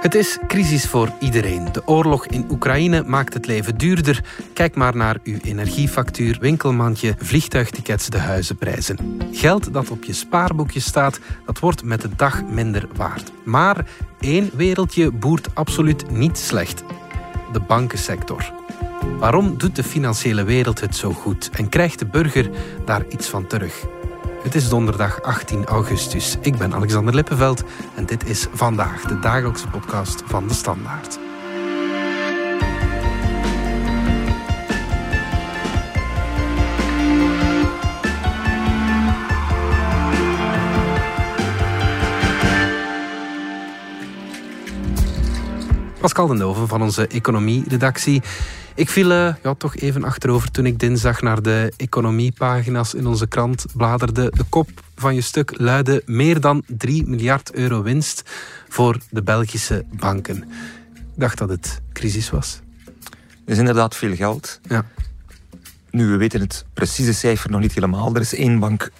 Het is crisis voor iedereen. De oorlog in Oekraïne maakt het leven duurder. Kijk maar naar uw energiefactuur, winkelmandje, vliegtuigtickets, de huizenprijzen. Geld dat op je spaarboekje staat, dat wordt met de dag minder waard. Maar één wereldje boert absoluut niet slecht. De bankensector. Waarom doet de financiële wereld het zo goed en krijgt de burger daar iets van terug? Het is donderdag 18 augustus. Ik ben Alexander Lippenveld en dit is vandaag de dagelijkse podcast van de Standaard. Pascal de Noven van onze economie-redactie. Ik viel uh, ja, toch even achterover toen ik dinsdag naar de economiepagina's in onze krant bladerde. De kop van je stuk luidde meer dan 3 miljard euro winst voor de Belgische banken. Ik dacht dat het crisis was. Er is inderdaad veel geld. Ja. Nu, we weten het precieze cijfer nog niet helemaal. Er is één bank,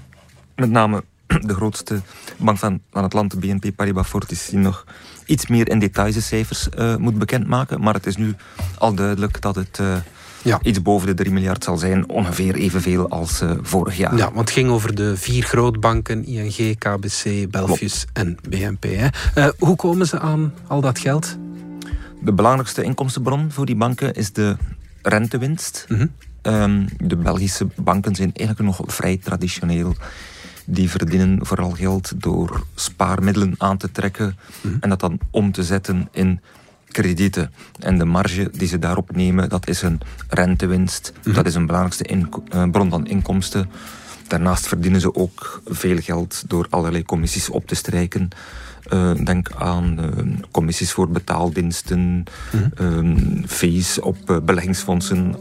met name de grootste bank van, van het land, de BNP Paribas Fortis, die nog iets meer in details de cijfers uh, moet bekendmaken. Maar het is nu al duidelijk dat het uh, ja. iets boven de 3 miljard zal zijn. Ongeveer evenveel als uh, vorig jaar. Ja, want het ging over de vier grootbanken, ING, KBC, Belfius en BNP. Hè. hoe komen ze aan al dat geld? De belangrijkste inkomstenbron voor die banken is de rentewinst. Mm -hmm. de Belgische banken zijn eigenlijk nog vrij traditioneel die verdienen vooral geld door spaarmiddelen aan te trekken mhm. en dat dan om te zetten in kredieten. En de marge die ze daarop nemen, dat is een rentewinst. Mhm. Dat is een belangrijkste uh, bron van inkomsten. Daarnaast verdienen ze ook veel geld door allerlei commissies op te strijken. Uh, denk aan uh, commissies voor betaaldiensten, mm fees op beleggingsfondsen,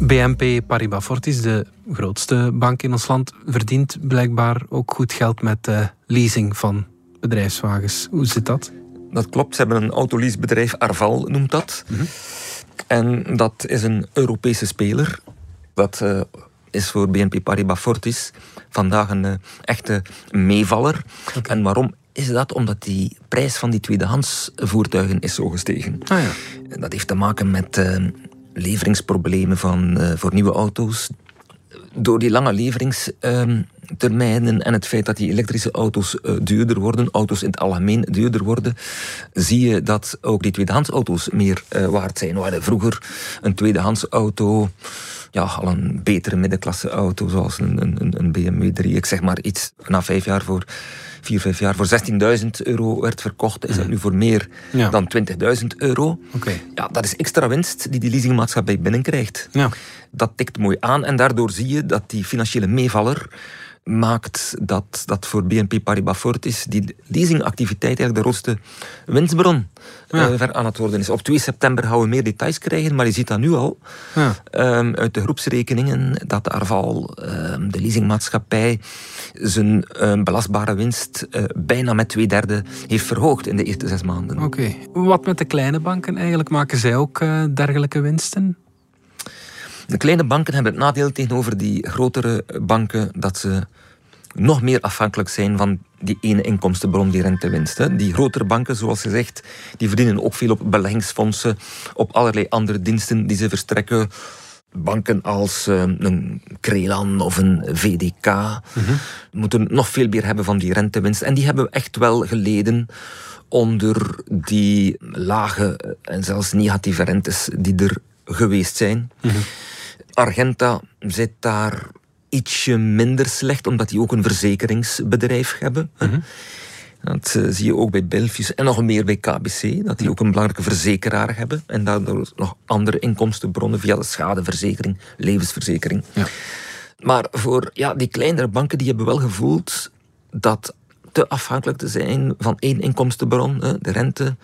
BNP Paribas Fortis, de grootste bank in ons land, verdient blijkbaar ook goed geld met de leasing van bedrijfswagens. Hoe zit dat? Dat klopt. Ze hebben een autoleasebedrijf, Arval noemt dat. Mhm. En dat is een Europese speler. Dat uh, is voor BNP Paribas Fortis vandaag een uh, echte meevaller. En waarom is dat? Omdat die prijs van die tweedehands voertuigen is zo gestegen. Ah, ja. Dat heeft te maken met uh, leveringsproblemen van, uh, voor nieuwe auto's. Door die lange leveringstermijnen en het feit dat die elektrische auto's uh, duurder worden, auto's in het algemeen duurder worden, zie je dat ook die tweedehands auto's meer uh, waard zijn. We hadden vroeger een tweedehands auto ja, al een betere middenklasse auto, zoals een, een, een BMW 3, ik zeg maar iets, na vijf jaar voor vier, vijf jaar voor 16.000 euro werd verkocht, is dat nu voor meer dan 20.000 euro. Okay. Ja, dat is extra winst die die leasingmaatschappij binnenkrijgt. Ja. Dat tikt mooi aan en daardoor zie je dat die financiële meevaller maakt dat, dat voor BNP Paribas Fortis die leasingactiviteit eigenlijk de grootste winstbron ja. uh, ver aan het worden is. Op 2 september gaan we meer details krijgen, maar je ziet dat nu al ja. um, uit de groepsrekeningen dat de Arval, um, de leasingmaatschappij, zijn um, belastbare winst uh, bijna met twee derde heeft verhoogd in de eerste zes maanden. Oké. Okay. Wat met de kleine banken eigenlijk? Maken zij ook uh, dergelijke winsten? De kleine banken hebben het nadeel tegenover die grotere banken dat ze nog meer afhankelijk zijn van die ene inkomstenbron, die rentewinst. Die grotere banken, zoals gezegd, die verdienen ook veel op beleggingsfondsen, op allerlei andere diensten die ze verstrekken. Banken als uh, een Crelan of een VDK mhm. moeten nog veel meer hebben van die rentewinst. En die hebben echt wel geleden onder die lage en zelfs negatieve rentes die er geweest zijn. Mhm. Argenta zit daar ietsje minder slecht, omdat die ook een verzekeringsbedrijf hebben. Mhm. Dat uh, zie je ook bij Belfius en nog meer bij KBC, dat die ook een belangrijke verzekeraar hebben en daardoor nog andere inkomstenbronnen via de schadeverzekering, levensverzekering. Ja. Maar voor ja, die kleinere banken, die hebben wel gevoeld dat te afhankelijk te zijn van één inkomstenbron, de rente,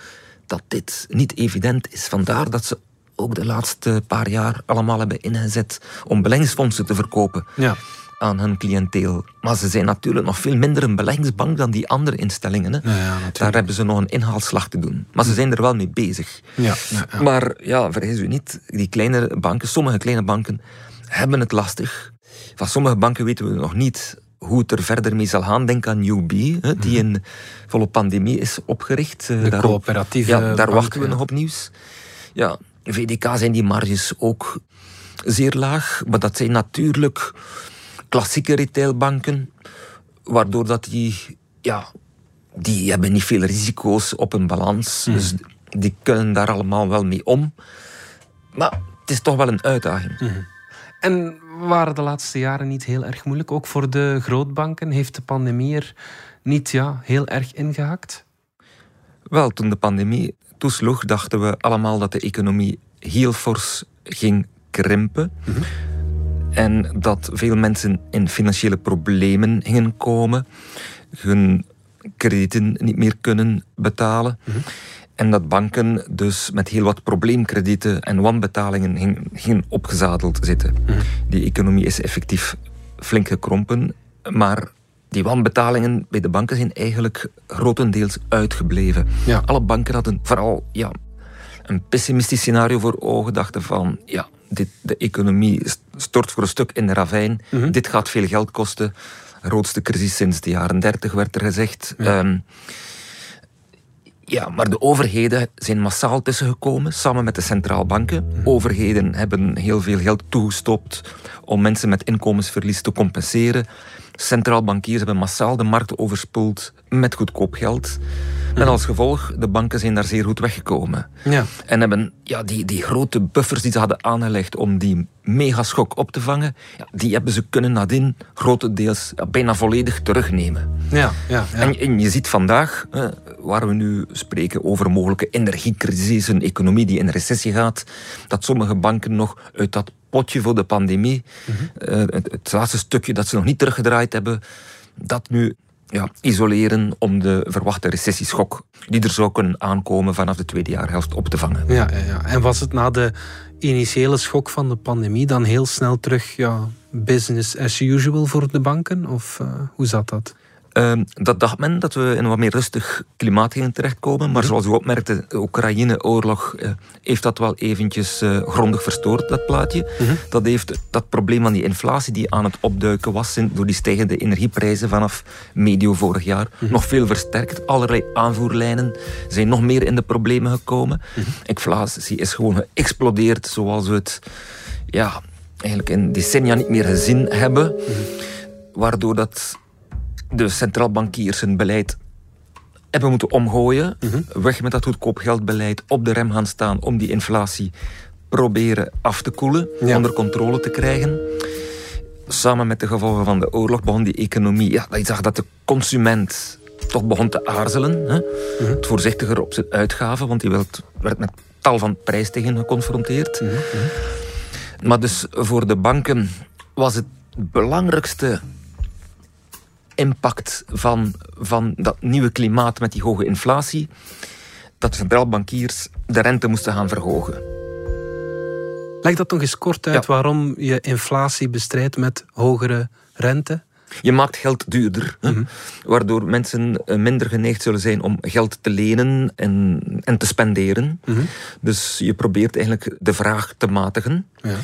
dat dit niet evident is. Vandaar dat ze ook de laatste paar jaar allemaal hebben ingezet om beleggingsfondsen te verkopen. Ja aan hun cliënteel. Maar ze zijn natuurlijk nog veel minder een beleggingsbank dan die andere instellingen. Hè. Ja, ja, Daar hebben ze nog een inhaalslag te doen. Maar ze zijn er wel mee bezig. Ja, maar ja, vergis u niet, die kleine banken, sommige kleine banken hebben het lastig. Van sommige banken weten we nog niet hoe het er verder mee zal gaan. Denk aan UB, hè, die in volle pandemie is opgericht. De daar, coöperatieve Ja, daar wachten we nog op nieuws. Ja, VDK zijn die marges ook zeer laag. Maar dat zijn natuurlijk klassieke retailbanken, waardoor dat die, ja, die hebben niet veel risico's op hun balans. Dus die kunnen daar allemaal wel mee om. Maar het is toch wel een uitdaging. En waren de laatste jaren niet heel erg moeilijk? Ook voor de grootbanken heeft de pandemie er niet ja, heel erg ingehakt? Wel, toen de pandemie toesloeg, dachten we allemaal dat de economie heel fors ging krimpen. En dat veel mensen in financiële problemen gingen komen, hun kredieten niet meer kunnen betalen. En dat banken dus met heel wat probleemkredieten en wanbetalingen gingen, gingen opgezadeld zitten. Die economie is effectief flink gekrompen, maar die wanbetalingen bij de banken zijn eigenlijk grotendeels uitgebleven. Ja. Alle banken hadden vooral ja, een pessimistisch scenario voor ogen, dachten van ja, dit, de economie stort voor een stuk in de ravijn, dit gaat veel geld kosten. Grootste crisis sinds de jaren 30 werd er gezegd. Ehm, ja, maar de overheden zijn massaal tussengekomen, samen met de centraalbanken. Overheden hebben heel veel geld toegestopt om mensen met inkomensverlies te compenseren. Centraalbankiers hebben massaal de markt overspoeld met goedkoop geld. En als gevolg, de banken zijn daar zeer goed weggekomen. Ja. En hebben ja, die, die grote buffers die ze hadden aangelegd om die megaschok op te vangen, ja, die hebben ze kunnen nadien grotendeels ja, bijna volledig terugnemen. Ja, ja, ja. En, en je ziet vandaag, waar we nu spreken over mogelijke energiecrisis, een economie die in recessie gaat, dat sommige banken nog uit dat potje voor de pandemie, eh, het, het laatste stukje dat ze nog niet teruggedraaid hebben, dat nu ja, isoleren om de verwachte recessieschok die er zou kunnen aankomen vanaf de tweede jaarhelft op te vangen. Ja, ja, ja. En was het na de initiële schok van de pandemie dan heel snel terug ja, business as usual voor de banken? Of eh, hoe zat dat? Ehm, dat dacht men dat we in een wat meer rustig klimaat gingen terechtkomen. Maar zoals u opmerkte, de Oekraïne-oorlog eh, heeft dat wel eventjes eh, grondig verstoord, dat plaatje. Dat heeft dat probleem van die inflatie die aan het opduiken was door die stijgende energieprijzen vanaf medio vorig jaar nog veel versterkt. Allerlei aanvoerlijnen zijn nog meer in de problemen gekomen. Inflatie is gewoon geëxplodeerd zoals we het ja, eigenlijk in decennia niet meer gezien hebben. Waardoor dat de centraalbankiers hun beleid hebben moeten omgooien. Weg met dat goedkoop geldbeleid, op de rem gaan staan om die inflatie proberen af te koelen, Ja. onder controle te krijgen. Samen met de gevolgen van de oorlog begon die economie. Ja, je zag dat de consument toch begon te aarzelen. Hè? Het voorzichtiger op zijn uitgaven, want die werd, werd met tal van prijsstijgingen geconfronteerd. Maar dus voor de banken was het belangrijkste impact van, van dat nieuwe klimaat met die hoge inflatie, dat de centraalbankiers de rente moesten gaan verhogen. Leg dat nog eens kort uit Ja. waarom je inflatie bestrijdt met hogere rente? Je maakt geld duurder, hè, waardoor mensen eh, minder geneigd zullen zijn om geld te lenen en, en te spenderen. Dus je probeert eigenlijk de vraag te matigen. Ja.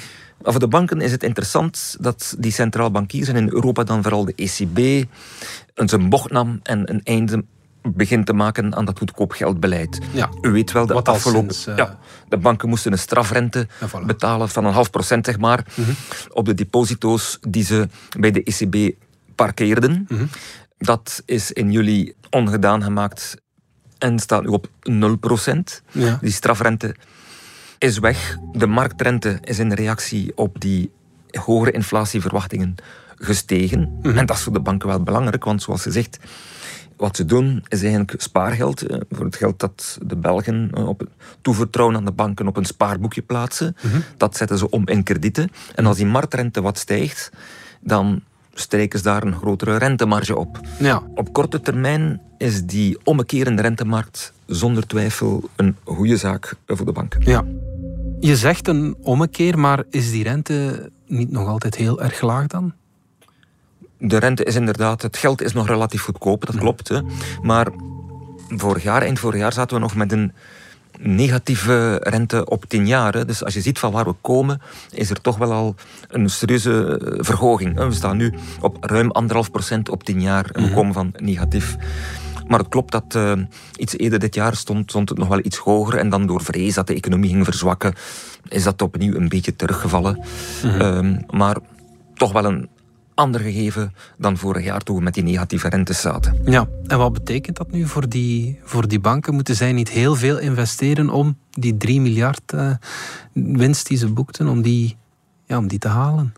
Maar voor de banken is het interessant dat die centraal bankiers, en in Europa dan vooral de ECB, een zijn bocht nam en een einde begint te maken aan dat goedkoop geldbeleid. Ja. U weet wel, de Wat afgelopen... sinds, eh, ja, de banken moesten een strafrente Ja, voilà. betalen van een half procent, zeg maar, op de deposito's die ze bij de ECB parkeerden. Dat is in juli ongedaan gemaakt en staat nu op 0 procent. Ja. Die strafrente is weg. De marktrente is in reactie op die hogere inflatieverwachtingen gestegen. En dat is voor de banken wel belangrijk, want zoals gezegd, wat ze doen is eigenlijk spaargeld. eh, Voor het geld dat de Belgen eh, op, toevertrouwen aan de banken op een spaarboekje plaatsen. Dat zetten ze om in kredieten. En als die marktrente wat stijgt, dan strijken ze daar een grotere rentemarge op. Ja. Op korte termijn is die ommekerende rentemarkt zonder twijfel een goede zaak voor de banken. ja. Je zegt een ommekeer, maar is die rente niet nog altijd heel erg laag dan? De rente is inderdaad, het geld is nog relatief goedkoop, dat klopt. Hè. Maar vorig jaar, eind vorig jaar, zaten we nog met een negatieve rente op tien jaar. Dus als je ziet van waar we komen, is er toch wel al een serieuze eh, verhoging. We staan nu op ruim anderhalf procent op tien jaar en we mhm. komen van negatief. Maar het klopt dat uh, iets eerder dit jaar stond, stond het nog wel iets hoger. En dan door vrees dat de economie ging verzwakken, is dat opnieuw een beetje teruggevallen. Mm -hmm. maar toch wel een ander gegeven dan vorig jaar toen we met die negatieve rentes zaten. Ja, en wat betekent dat nu voor die, voor die banken? Moeten zij niet heel veel investeren om die 3 miljard uh, winst die ze boekten, om die, ja, om die te halen?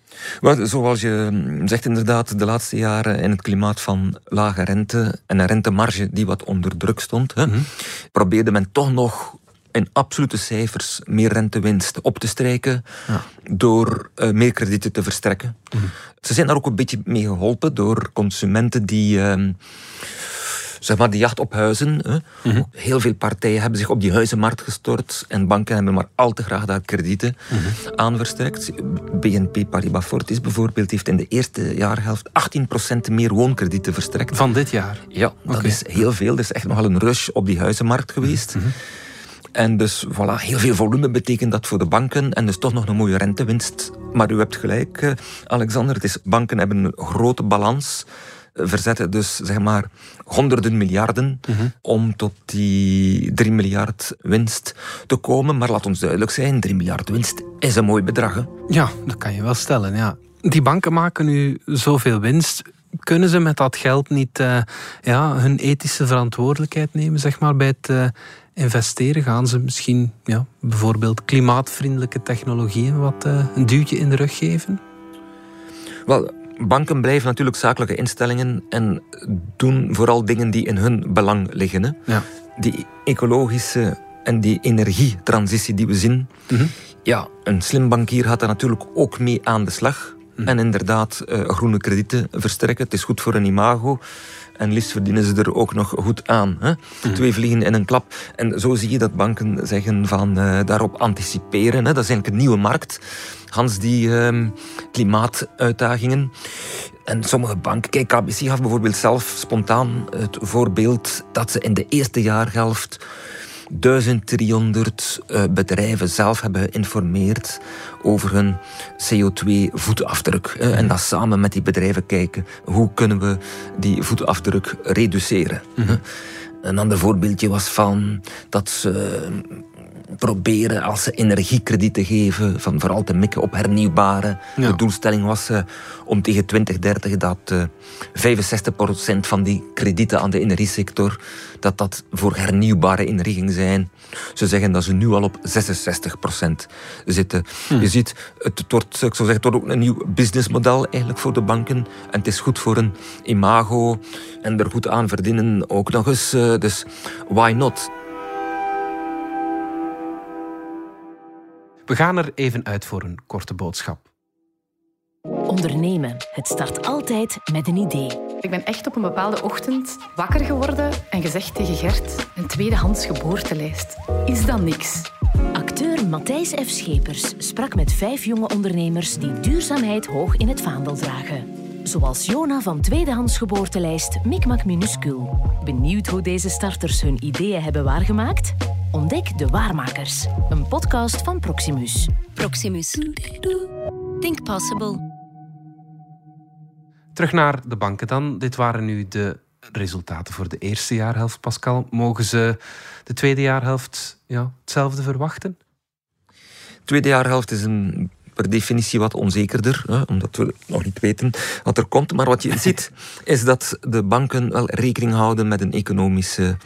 Zoals je zegt inderdaad, de laatste jaren in het klimaat van lage rente en een rentemarge die wat onder druk stond, hè, mhm. probeerde men toch nog in absolute cijfers meer rentewinst op te strijken ja. door uh, meer kredieten te verstrekken. Mhm. Ze zijn daar ook een beetje mee geholpen door consumenten die. Uh, zeg maar, die jacht op huizen. Hè. Mhm. Heel veel partijen hebben zich op die huizenmarkt gestort en banken hebben maar al te graag daar kredieten mm aan verstrekt. BNP Paribas Fortis bijvoorbeeld heeft in de eerste jaarhelft 18% meer woonkredieten verstrekt. Van dit jaar? Ja, dat is heel veel. Er is echt nogal een rush op die huizenmarkt geweest. Mhm. En dus voilà, heel veel volume betekent dat voor de banken en dus toch nog een mooie rentewinst. Maar u hebt gelijk, eh, Alexander, het is, banken hebben een grote balans verzetten dus zeg maar honderden miljarden mhm. om tot die 3 miljard winst te komen. Maar laat ons duidelijk zijn, 3 miljard winst is een mooi bedrag. Ja, dat kan je wel stellen. Ja. Die banken maken nu zoveel winst. Kunnen ze met dat geld niet uh, ja, hun ethische verantwoordelijkheid nemen zeg maar, bij het investeren? Gaan ze misschien ja, bijvoorbeeld klimaatvriendelijke technologieën wat uh, een duwtje in de rug geven? Wel, banken blijven natuurlijk zakelijke instellingen en doen vooral dingen die in hun belang liggen. Hè? Ja. Die ecologische en die energietransitie die we zien. Mhm. Ja, een slim bankier gaat daar natuurlijk ook mee aan de slag. Mhm. En inderdaad, uh, groene kredieten verstrekken. Het is goed voor een imago. En liefst verdienen ze er ook nog goed aan. Hè? Mhm. Twee vliegen in een klap. En zo zie je dat banken zeggen van uh, daarop anticiperen. Hè? Dat is eigenlijk een nieuwe markt. Hans, die uh, klimaatuitdagingen. En sommige banken, kijk, KBC gaf bijvoorbeeld zelf spontaan het voorbeeld dat ze in de eerste jaarhelft 1300 uh, bedrijven zelf hebben geïnformeerd over hun CO2-voetafdruk. Uh, en dat samen met die bedrijven kijken hoe kunnen we die voetafdruk reduceren. Mm Een ander voorbeeldje was van dat ze proberen als ze energiekredieten geven, van vooral te mikken op hernieuwbare. De doelstelling was uh, om tegen 2030 dat uh, eh, 65% van die kredieten aan de energiesector, dat dat voor hernieuwbare ging zijn. Ze zeggen dat ze nu al op 66% zitten. Hm. Je ziet, het wordt, ik zou zeggen, het wordt ook een nieuw businessmodel eigenlijk voor de banken. En het is goed voor een imago en er goed aan verdienen ook nog eens. Uh, dus why not? We gaan er even uit voor een korte boodschap. Ondernemen. Het start altijd met een idee. Ik ben echt op een bepaalde ochtend wakker geworden en gezegd tegen Gert: een tweedehands geboortelijst. Is dat niks? Acteur Matthijs F. Schepers sprak met vijf jonge ondernemers die duurzaamheid hoog in het vaandel dragen. Zoals Jona van Tweedehands Geboortelijst Mikmak Minuscul. Benieuwd hoe deze starters hun ideeën hebben waargemaakt? Ontdek De Waarmakers, een podcast van Proximus. Proximus. Think possible. Terug naar de banken dan. Dit waren nu de resultaten voor de eerste jaarhelft, Pascal. Mogen ze de tweede jaarhelft ja, hetzelfde verwachten? tweede jaarhelft is een per definitie wat onzekerder, hè, omdat we nog niet weten wat er komt. Maar wat je ziet, is dat de banken wel rekening houden met een economische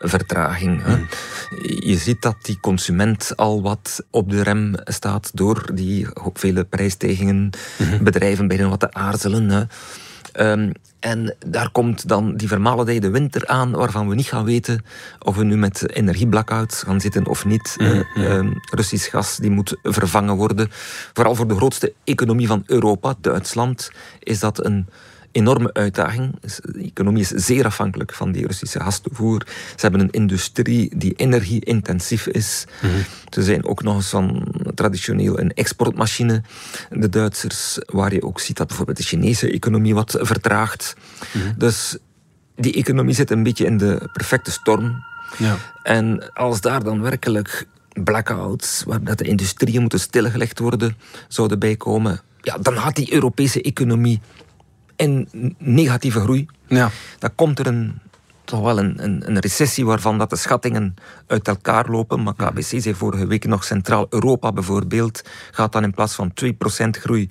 vertraging. Hè. Je ziet dat die consument al wat op de rem staat door die vele prijsstijgingen. Mhm. Bedrijven beginnen wat te aarzelen. Hè. Um, en daar komt dan die vermalendijde winter aan, waarvan we niet gaan weten of we nu met energieblackouts gaan zitten of niet. Mm Russisch gas die moet vervangen worden. Vooral voor de grootste economie van Europa, Duitsland, is dat een enorme uitdaging. De economie is zeer afhankelijk van die Russische gastoevoer. Ze hebben een industrie die energie-intensief is. Mhm. Ze zijn ook nog eens van traditioneel een exportmachine. De Duitsers, waar je ook ziet dat bijvoorbeeld de Chinese economie wat vertraagt. Mhm. Dus die economie zit een beetje in de perfecte storm. Ja. En als daar dan werkelijk blackouts, waar dat de industrieën moeten stilgelegd worden, zouden bijkomen, ja, dan gaat die Europese economie in negatieve groei. Ja. Dan komt er een, toch wel een, een, een, recessie waarvan dat de schattingen uit elkaar lopen. Maar KBC zei vorige week nog Centraal-Europa bijvoorbeeld gaat dan in plaats van 2% groei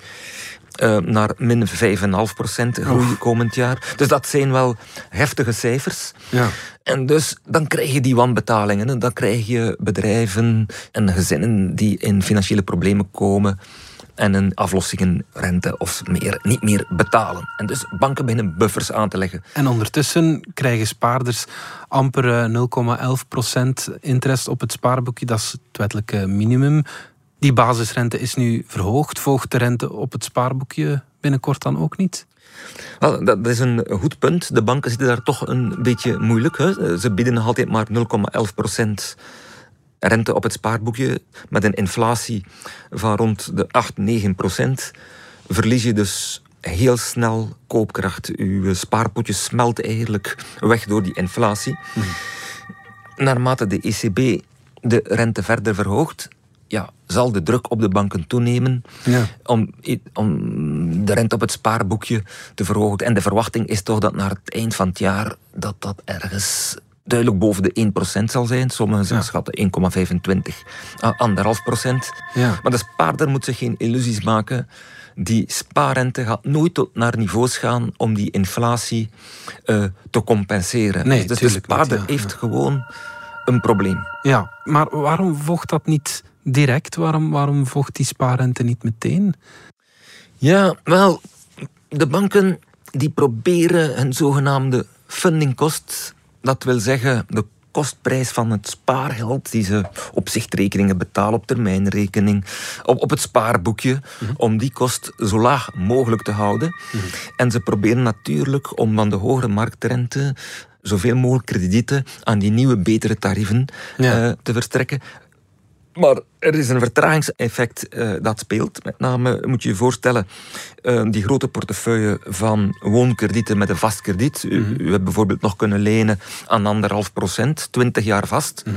uh, naar min 5,5% groei komend jaar. Dus dat zijn wel heftige cijfers. Ja. En dus dan krijg je die wanbetalingen. Dan krijg je bedrijven en gezinnen die in financiële problemen komen en een aflossingen, rente of meer niet meer betalen. En dus banken beginnen buffers aan te leggen. En ondertussen krijgen spaarders amper 0,11% eh, interest op het spaarboekje. Dat is het wettelijke minimum. Die basisrente is nu verhoogd. Volgt de rente op het spaarboekje binnenkort dan ook niet? Wel, dat is een goed punt. De banken zitten daar toch een beetje moeilijk. Hè. Ze bieden nog altijd maar 0,11 rente op het spaarboekje. Met een inflatie van rond de 8, 9 procent verlies je dus heel snel koopkracht. Uw spaarpotje smelt eigenlijk weg door die inflatie. Mm. Naarmate de ECB de rente verder verhoogt, ja, zal de druk op de banken toenemen ja. om, om de rente op het spaarboekje te verhogen. En de verwachting is toch dat naar het eind van het jaar dat dat ergens duidelijk boven de 1% zal zijn. Sommigen ja. schatten 1,25 à 1,5%. Ja. Maar de spaarder moet zich geen illusies maken. Die spaarrente gaat nooit tot naar niveaus gaan om die inflatie uh, te compenseren. Nee, dus de spaarder heeft gewoon een probleem. Ja, maar waarom vocht dat niet direct? Waarom, waarom vocht die spaarrente niet meteen? Ja, wel, de banken die proberen een zogenaamde funding cost, dat wil zeggen de kostprijs van het spaargeld die ze op zichtrekeningen betalen, op termijnrekening, op, op het spaarboekje, mhm. om die kost zo laag mogelijk te houden. Mhm. En ze proberen natuurlijk om van de hogere marktrente zoveel mogelijk kredieten aan die nieuwe, betere tarieven eh, te verstrekken. Maar er is een vertragingseffect uh, dat speelt. Met name moet je je voorstellen, uh, die grote portefeuille van woonkredieten met een vast krediet. U, mm hebt bijvoorbeeld nog kunnen lenen aan anderhalf procent, 20 jaar vast. Mhm.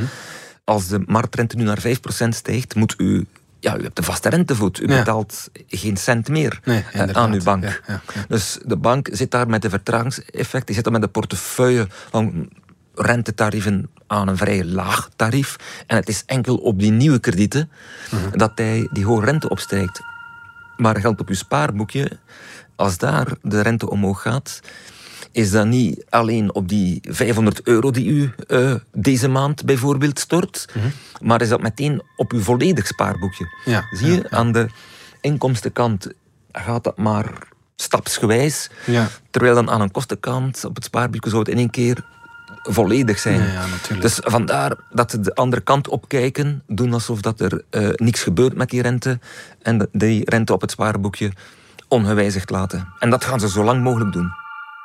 Als de marktrente nu naar 5 procent stijgt, moet u ja, u hebt de vaste rentevoet. U betaalt geen cent meer nee, uh, aan uw bank. Ja, ja, dus de bank zit daar met een vertragingseffect. Die zit daar met een portefeuille van rentetarieven aan een vrij laag tarief. En het is enkel op die nieuwe kredieten mhm. dat hij die hoge rente opstijgt. Maar geldt op uw spaarboekje, als daar de rente omhoog gaat, is dat niet alleen op die 500 euro die u uh, deze maand bijvoorbeeld stort, mhm. maar is dat meteen op uw volledig spaarboekje. Ja, Zie je, aan de inkomstenkant gaat dat maar stapsgewijs, terwijl dan aan een kostenkant op het spaarboekje zou het in één keer volledig zijn. Ja, ja, dus vandaar dat ze de andere kant op kijken, doen alsof dat er uh, niks gebeurt met die rente en die rente op het spaarboekje ongewijzigd laten. En dat gaan ze zo lang mogelijk doen.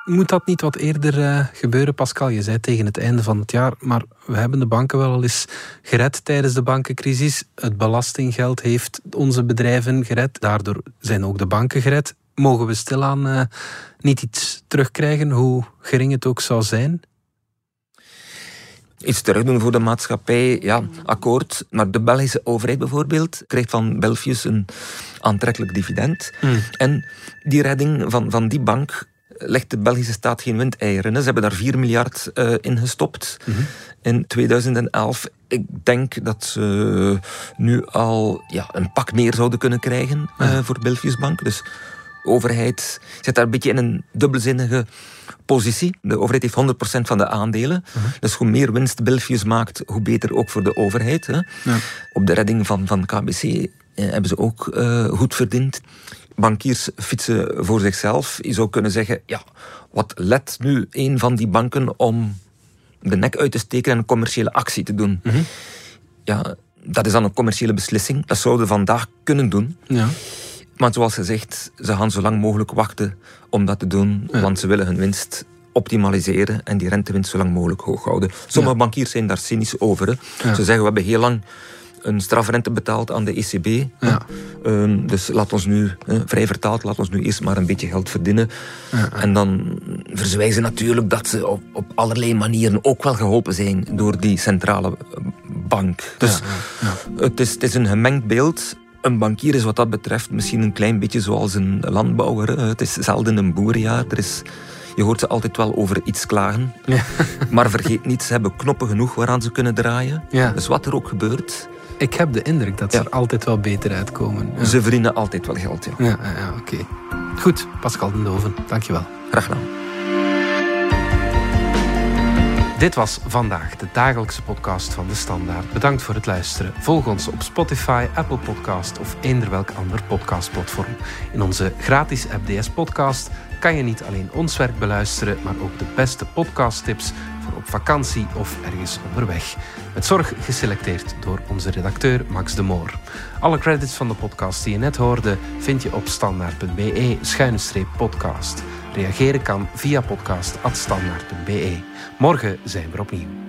Moet dat niet wat eerder uh, gebeuren, Pascal? Je zei tegen het einde van het jaar, maar we hebben de banken wel al eens gered tijdens de bankencrisis. Het belastinggeld heeft onze bedrijven gered. Daardoor zijn ook de banken gered. Mogen we stilaan uh, niet iets terugkrijgen, hoe gering het ook zou zijn? Iets terug doen voor de maatschappij, ja, akkoord. Maar de Belgische overheid bijvoorbeeld krijgt van Belfius een aantrekkelijk dividend. Hmm. En die redding van, van die bank legt de Belgische staat geen windeieren. Ze hebben daar 4 miljard uh, in gestopt mhm. in 2011. Ik denk dat ze nu al ja, een pak meer zouden kunnen krijgen uh, voor Belfius Bank. Dus de overheid zit daar een beetje in een dubbelzinnige positie. De overheid heeft 100% van de aandelen. Uh Dus hoe meer winst Belfius maakt, hoe beter ook voor de overheid. Hè. Ja. Op de redding van, van KBC eh, hebben ze ook uh, goed verdiend. Bankiers fietsen voor zichzelf. Je zou kunnen zeggen, ja, wat let nu een van die banken om de nek uit te steken en een commerciële actie te doen? Mhm. Ja, dat is dan een commerciële beslissing. Dat zouden we vandaag kunnen doen. Ja. Maar zoals gezegd, ze gaan zo lang mogelijk wachten om dat te doen, want ze willen hun winst optimaliseren en die rentewinst zo lang mogelijk hoog houden. Sommige bankiers zijn daar cynisch over. Ze zeggen, we hebben heel lang een strafrente betaald aan de ECB. Ja. Ehm, dus laat ons nu, vrij vertaald, laat ons nu eerst maar een beetje geld verdienen. En dan verzwijzen natuurlijk dat ze op, op allerlei manieren ook wel geholpen zijn door die centrale bank. Dus Het, is, het is een gemengd beeld. Een bankier is wat dat betreft misschien een klein beetje zoals een landbouwer. Het is zelden een boerjaar. Er is je hoort ze altijd wel over iets klagen. Ja. Maar vergeet niet, ze hebben knoppen genoeg waaraan ze kunnen draaien. Ja. Dus wat er ook gebeurt. Ik heb de indruk dat ze er altijd wel beter uitkomen. Ze verdienen altijd wel geld, ja. Ja, ja oké. Goed, Pascal den Doven, dankjewel. Graag gedaan. Dit was vandaag de dagelijkse podcast van de Standaard. Bedankt voor het luisteren. Volg ons op Spotify, Apple Podcast of eender welk ander podcastplatform. In onze gratis FDS podcast kan je niet alleen ons werk beluisteren, maar ook de beste podcasttips voor op vakantie of ergens onderweg. Met zorg geselecteerd door onze redacteur Max de Moor. Alle credits van de podcast die je net hoorde vind je op standaard.be-podcast. Reageren kan via podcast.standaard.be. Morgen zijn we opnieuw.